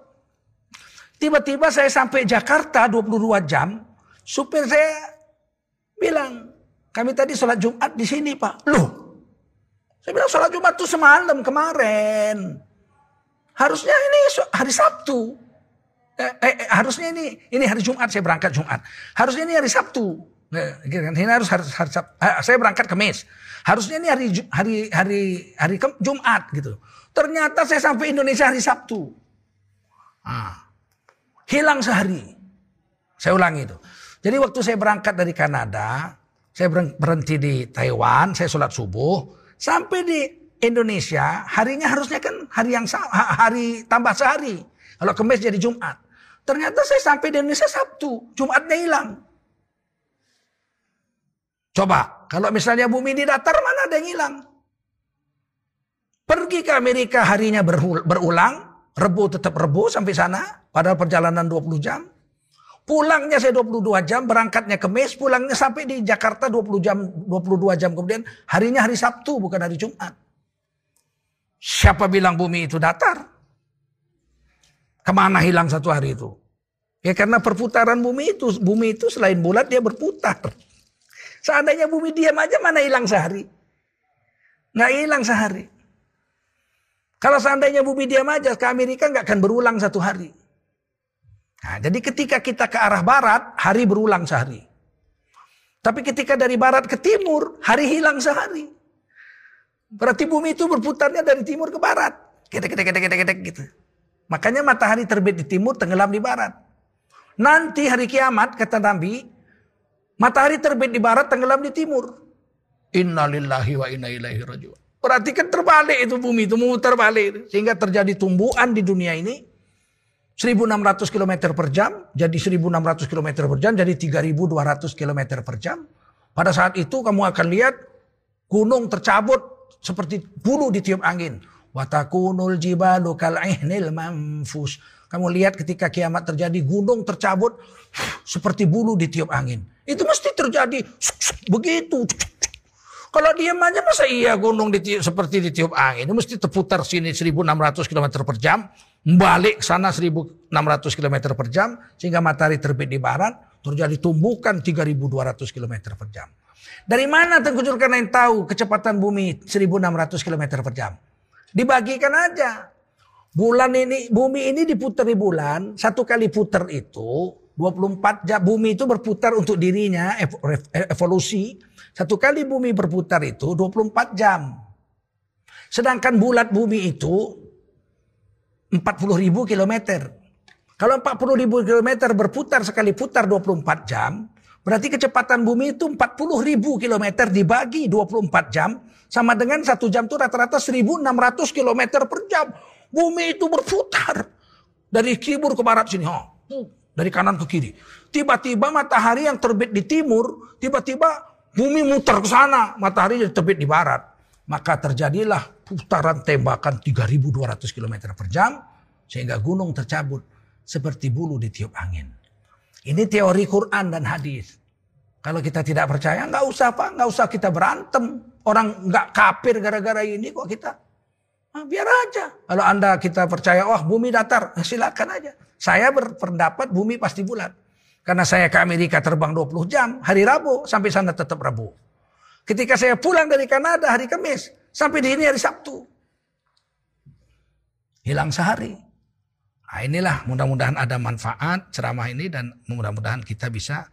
Tiba-tiba saya sampai Jakarta 22 jam. Supir saya bilang, kami tadi sholat Jumat di sini pak. Loh, saya bilang sholat Jumat tuh semalam kemarin. Harusnya ini hari Sabtu. Eh, eh, eh, harusnya ini ini hari Jumat saya berangkat Jumat. Harusnya ini hari Sabtu. Gitu kan. Ini harus harus, harus eh, saya berangkat Kamis. Harusnya ini hari hari hari hari Jumat gitu. Ternyata saya sampai Indonesia hari Sabtu. Nah, hilang sehari. Saya ulangi itu. Jadi waktu saya berangkat dari Kanada, saya berhenti di Taiwan, saya sholat subuh, sampai di Indonesia harinya harusnya kan hari yang hari tambah sehari. Kalau kemis jadi Jumat. Ternyata saya sampai di Indonesia Sabtu, Jumatnya hilang. Coba, kalau misalnya bumi di datar mana ada yang hilang? Pergi ke Amerika harinya berulang, Rebu tetap rebu sampai sana, padahal perjalanan 20 jam. Pulangnya saya 22 jam, berangkatnya kemis, pulangnya sampai di Jakarta 20 jam, 22 jam kemudian. Harinya hari Sabtu, bukan hari Jumat. Siapa bilang bumi itu datar? Ke mana hilang satu hari itu? Ya karena perputaran bumi itu, bumi itu selain bulat dia berputar. Seandainya bumi diam aja mana hilang sehari? Nggak hilang sehari. Kalau seandainya bumi diam aja ke Amerika nggak akan berulang satu hari. Nah, jadi ketika kita ke arah barat, hari berulang sehari. Tapi ketika dari barat ke timur, hari hilang sehari. Berarti bumi itu berputarnya dari timur ke barat. Kita kita kita kita kita gitu. Makanya matahari terbit di timur, tenggelam di barat. Nanti hari kiamat kata Nabi, matahari terbit di barat, tenggelam di timur. Innalillahi wa inna ilaihi rajiun. Berarti kan terbalik itu bumi itu memutar balik. Sehingga terjadi tumbuhan di dunia ini 1600 km per jam, jadi 1600 km per jam, jadi 3200 km per jam. Pada saat itu kamu akan lihat gunung tercabut seperti bulu ditiup angin. Watakunul jibalu kal'ihnil manfus. Kamu lihat ketika kiamat terjadi gunung tercabut seperti bulu ditiup angin. Itu mesti terjadi begitu. Kalau diam aja masa iya gunung ditiup, seperti ditiup angin. Itu mesti terputar sini 1600 km per jam balik sana 1600 km per jam sehingga matahari terbit di barat terjadi tumbukan 3200 km per jam. Dari mana Tengku Zulkarnain tahu kecepatan bumi 1600 km per jam? Dibagikan aja. Bulan ini, bumi ini diputari bulan, satu kali putar itu 24 jam. Bumi itu berputar untuk dirinya, evolusi. Satu kali bumi berputar itu 24 jam. Sedangkan bulat bumi itu 40 ribu kilometer. Kalau 40 ribu kilometer berputar sekali putar 24 jam, berarti kecepatan bumi itu 40 ribu kilometer dibagi 24 jam, sama dengan satu jam itu rata-rata 1600 kilometer per jam. Bumi itu berputar dari timur ke barat sini, oh, dari kanan ke kiri. Tiba-tiba matahari yang terbit di timur, tiba-tiba bumi muter ke sana, matahari yang terbit di barat. Maka terjadilah putaran tembakan 3200 km per jam sehingga gunung tercabut seperti bulu ditiup angin. Ini teori Quran dan hadis. Kalau kita tidak percaya nggak usah pak, nggak usah kita berantem. Orang nggak kafir gara-gara ini kok kita. Nah, biar aja. Kalau anda kita percaya, wah bumi datar, silakan aja. Saya berpendapat bumi pasti bulat. Karena saya ke Amerika terbang 20 jam, hari Rabu sampai sana tetap Rabu. Ketika saya pulang dari Kanada hari Kamis, Sampai di ini hari Sabtu. Hilang sehari. Nah inilah mudah-mudahan ada manfaat ceramah ini dan mudah-mudahan kita bisa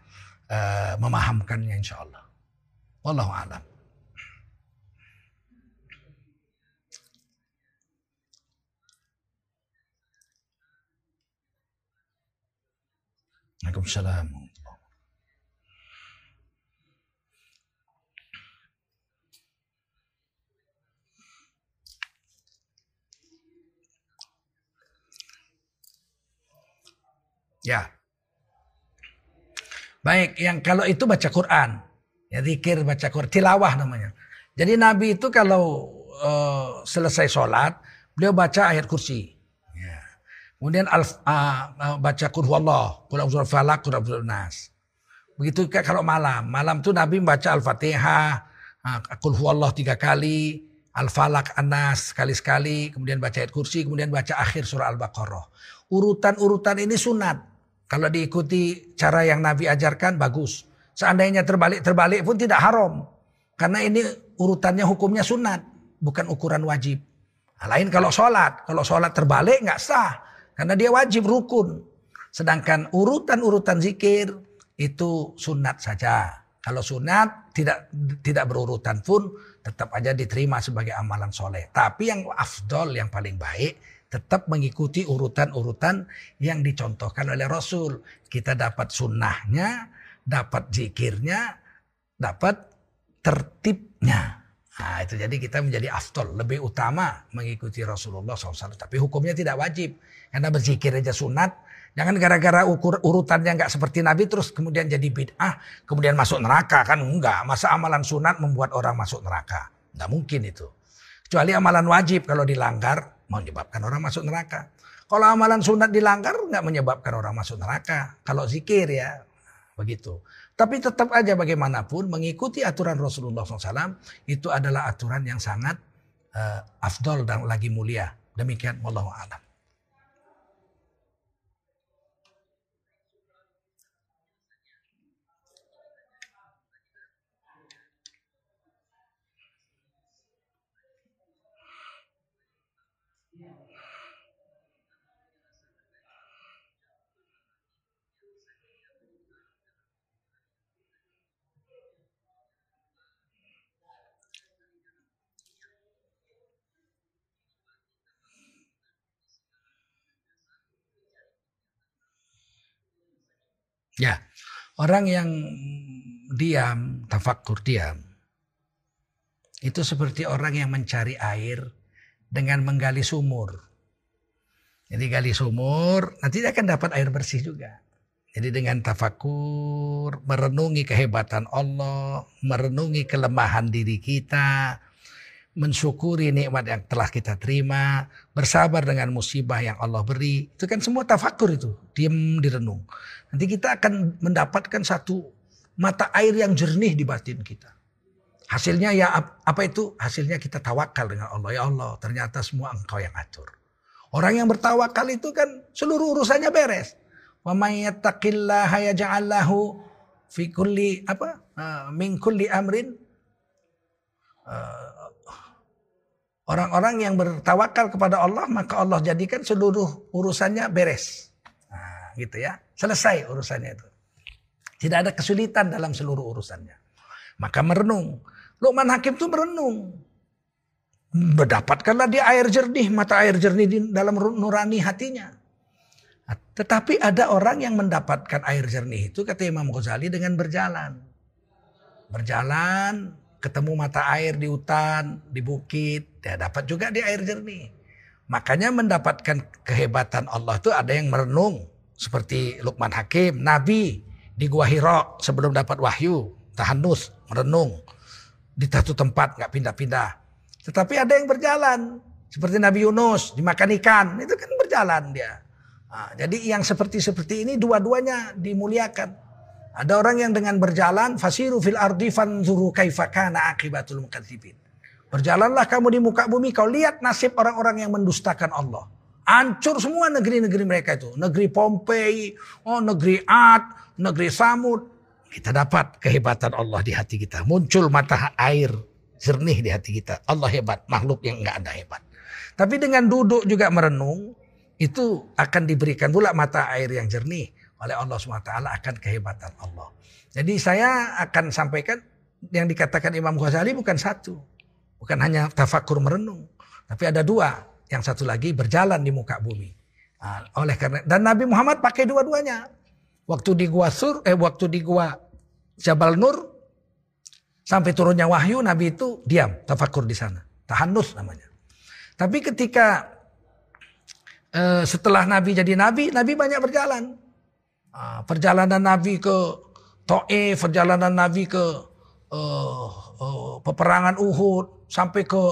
uh, memahamkannya insya Allah. Wallahu a'lam. Waalaikumsalam. Ya. Baik, yang kalau itu baca Quran. Ya zikir baca Quran, tilawah namanya. Jadi Nabi itu kalau uh, selesai sholat, beliau baca ayat kursi. Ya. Kemudian al, uh, baca Qul huwallah, Qul a'udzu falak, Qul nas. Begitu kalau malam, malam itu Nabi membaca Al-Fatihah, uh, Qul huwallah tiga kali, Al-Falak, An-Nas sekali-sekali, kemudian baca ayat kursi, kemudian baca akhir surah Al-Baqarah. Urutan-urutan ini sunat. Kalau diikuti cara yang Nabi ajarkan bagus. Seandainya terbalik-terbalik pun tidak haram. Karena ini urutannya hukumnya sunat. Bukan ukuran wajib. Nah, lain kalau sholat. Kalau sholat terbalik nggak sah. Karena dia wajib rukun. Sedangkan urutan-urutan zikir itu sunat saja. Kalau sunat tidak tidak berurutan pun tetap aja diterima sebagai amalan soleh. Tapi yang afdol yang paling baik Tetap mengikuti urutan-urutan yang dicontohkan oleh Rasul. Kita dapat sunnahnya, dapat zikirnya, dapat tertibnya. Nah, itu jadi kita menjadi afdol, lebih utama mengikuti Rasulullah SAW. Tapi hukumnya tidak wajib. Karena berzikir aja sunat, Jangan gara-gara ukur urutannya nggak seperti Nabi terus kemudian jadi bid'ah, kemudian masuk neraka kan enggak. Masa amalan sunat membuat orang masuk neraka? Enggak mungkin itu. Kecuali amalan wajib kalau dilanggar menyebabkan orang masuk neraka. Kalau amalan sunat dilanggar nggak menyebabkan orang masuk neraka. Kalau zikir ya begitu. Tapi tetap aja bagaimanapun mengikuti aturan Rasulullah SAW itu adalah aturan yang sangat uh, afdol dan lagi mulia. Demikian wallahu a'lam. Ya, orang yang diam, tafakur diam, itu seperti orang yang mencari air dengan menggali sumur. Jadi gali sumur, nanti dia akan dapat air bersih juga. Jadi dengan tafakur, merenungi kehebatan Allah, merenungi kelemahan diri kita, mensyukuri nikmat yang telah kita terima, bersabar dengan musibah yang Allah beri. Itu kan semua tafakur itu, diam direnung. Nanti kita akan mendapatkan satu mata air yang jernih di batin kita. Hasilnya ya apa itu? Hasilnya kita tawakal dengan Allah. Ya Allah, ternyata semua engkau yang atur. Orang yang bertawakal itu kan seluruh urusannya beres. Wa may yattaqillaha yaj'al lahu fi kulli apa? Uh, min kulli amrin uh, Orang-orang yang bertawakal kepada Allah maka Allah jadikan seluruh urusannya beres. Nah, gitu ya. Selesai urusannya itu. Tidak ada kesulitan dalam seluruh urusannya. Maka merenung. Luqman Hakim itu merenung. Mendapatkanlah dia air jernih, mata air jernih di dalam nurani hatinya. Nah, tetapi ada orang yang mendapatkan air jernih itu kata Imam Ghazali dengan berjalan. Berjalan ketemu mata air di hutan, di bukit, ya dapat juga di air jernih. Makanya mendapatkan kehebatan Allah itu ada yang merenung seperti Lukman Hakim, Nabi di Gua Hiro sebelum dapat wahyu, tahanus, merenung di satu tempat nggak pindah-pindah. Tetapi ada yang berjalan seperti Nabi Yunus dimakan ikan, itu kan berjalan dia. Nah, jadi yang seperti seperti ini dua-duanya dimuliakan. Ada orang yang dengan berjalan fasiru fil ardi fanzuru kaifa kana akibatul mukadzibin. Berjalanlah kamu di muka bumi kau lihat nasib orang-orang yang mendustakan Allah. Hancur semua negeri-negeri mereka itu. Negeri Pompei, oh negeri Ad, negeri Samud. Kita dapat kehebatan Allah di hati kita. Muncul mata air jernih di hati kita. Allah hebat, makhluk yang enggak ada hebat. Tapi dengan duduk juga merenung, itu akan diberikan pula mata air yang jernih oleh Allah SWT akan kehebatan Allah. Jadi saya akan sampaikan yang dikatakan Imam Ghazali bukan satu. Bukan hanya tafakur merenung. Tapi ada dua. Yang satu lagi berjalan di muka bumi. Nah, oleh karena dan Nabi Muhammad pakai dua-duanya. Waktu di gua Sur, eh waktu di gua Jabal Nur sampai turunnya wahyu Nabi itu diam, tafakur di sana. Tahanus namanya. Tapi ketika eh, setelah Nabi jadi Nabi, Nabi banyak berjalan. Ah, perjalanan Nabi ke Taif, perjalanan Nabi ke uh, uh, peperangan Uhud sampai ke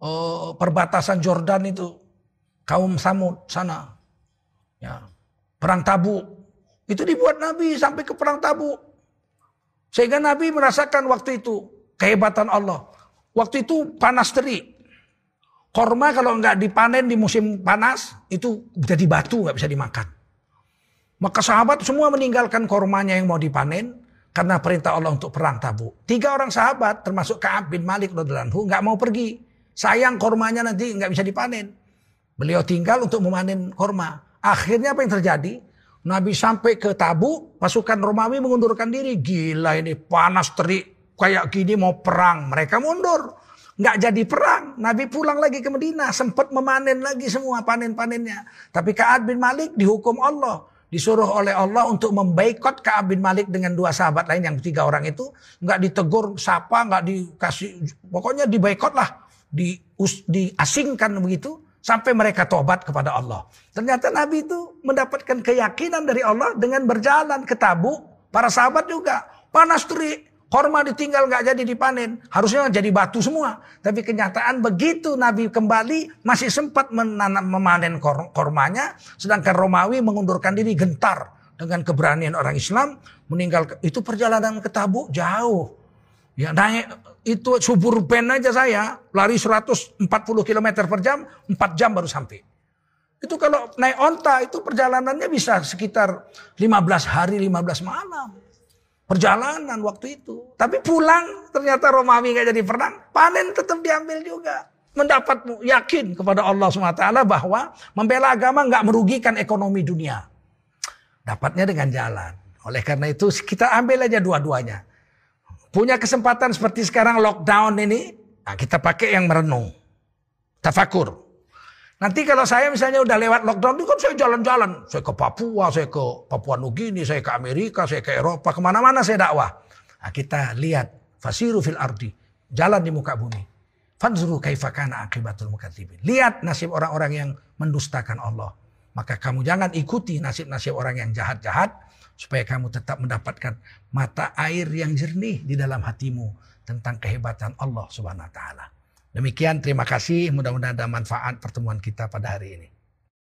uh, perbatasan Jordan itu kaum Samud sana. Ya. Perang Tabuk. Itu dibuat Nabi sampai ke perang Tabuk. Sehingga Nabi merasakan waktu itu kehebatan Allah. Waktu itu panas terik. Korma kalau nggak dipanen di musim panas itu jadi batu nggak bisa dimakan. Maka sahabat semua meninggalkan kormanya yang mau dipanen karena perintah Allah untuk perang tabu. Tiga orang sahabat termasuk Kaab bin Malik radhiyallahu nggak mau pergi. Sayang kormanya nanti nggak bisa dipanen. Beliau tinggal untuk memanen korma. Akhirnya apa yang terjadi? Nabi sampai ke Tabu, pasukan Romawi mengundurkan diri. Gila ini panas terik kayak gini mau perang. Mereka mundur. nggak jadi perang. Nabi pulang lagi ke Medina, sempat memanen lagi semua panen-panennya. Tapi Ka'ab bin Malik dihukum Allah. Disuruh oleh Allah untuk membaikot Ka'ab bin Malik dengan dua sahabat lain yang tiga orang itu. nggak ditegur, sapa, nggak dikasih, pokoknya dibaikot lah. Di, diasingkan begitu. Sampai mereka tobat kepada Allah. Ternyata Nabi itu mendapatkan keyakinan dari Allah dengan berjalan ke Tabuk. Para sahabat juga panas terik Korma ditinggal nggak jadi dipanen. Harusnya jadi batu semua. Tapi kenyataan begitu Nabi kembali masih sempat menanam, memanen kor kormanya. Sedangkan Romawi mengundurkan diri gentar. Dengan keberanian orang Islam. Meninggal. Itu perjalanan ke Tabuk jauh. Ya naik itu subur pen aja saya. Lari 140 km per jam. 4 jam baru sampai. Itu kalau naik onta itu perjalanannya bisa sekitar 15 hari 15 malam perjalanan waktu itu. Tapi pulang ternyata Romawi nggak jadi perang, panen tetap diambil juga. Mendapat yakin kepada Allah SWT bahwa membela agama nggak merugikan ekonomi dunia. Dapatnya dengan jalan. Oleh karena itu kita ambil aja dua-duanya. Punya kesempatan seperti sekarang lockdown ini, nah kita pakai yang merenung. Tafakur. Nanti kalau saya misalnya udah lewat lockdown itu kan saya jalan-jalan. Saya ke Papua, saya ke Papua Nugini, saya ke Amerika, saya ke Eropa, ke mana-mana saya dakwah. Nah, kita lihat fasiru fil ardi, jalan di muka bumi. Fanzuru kaifakana akibatul mukadzibin. Lihat nasib orang-orang yang mendustakan Allah. Maka kamu jangan ikuti nasib-nasib orang yang jahat-jahat supaya kamu tetap mendapatkan mata air yang jernih di dalam hatimu tentang kehebatan Allah Subhanahu wa taala. Demikian terima kasih mudah-mudahan ada manfaat pertemuan kita pada hari ini.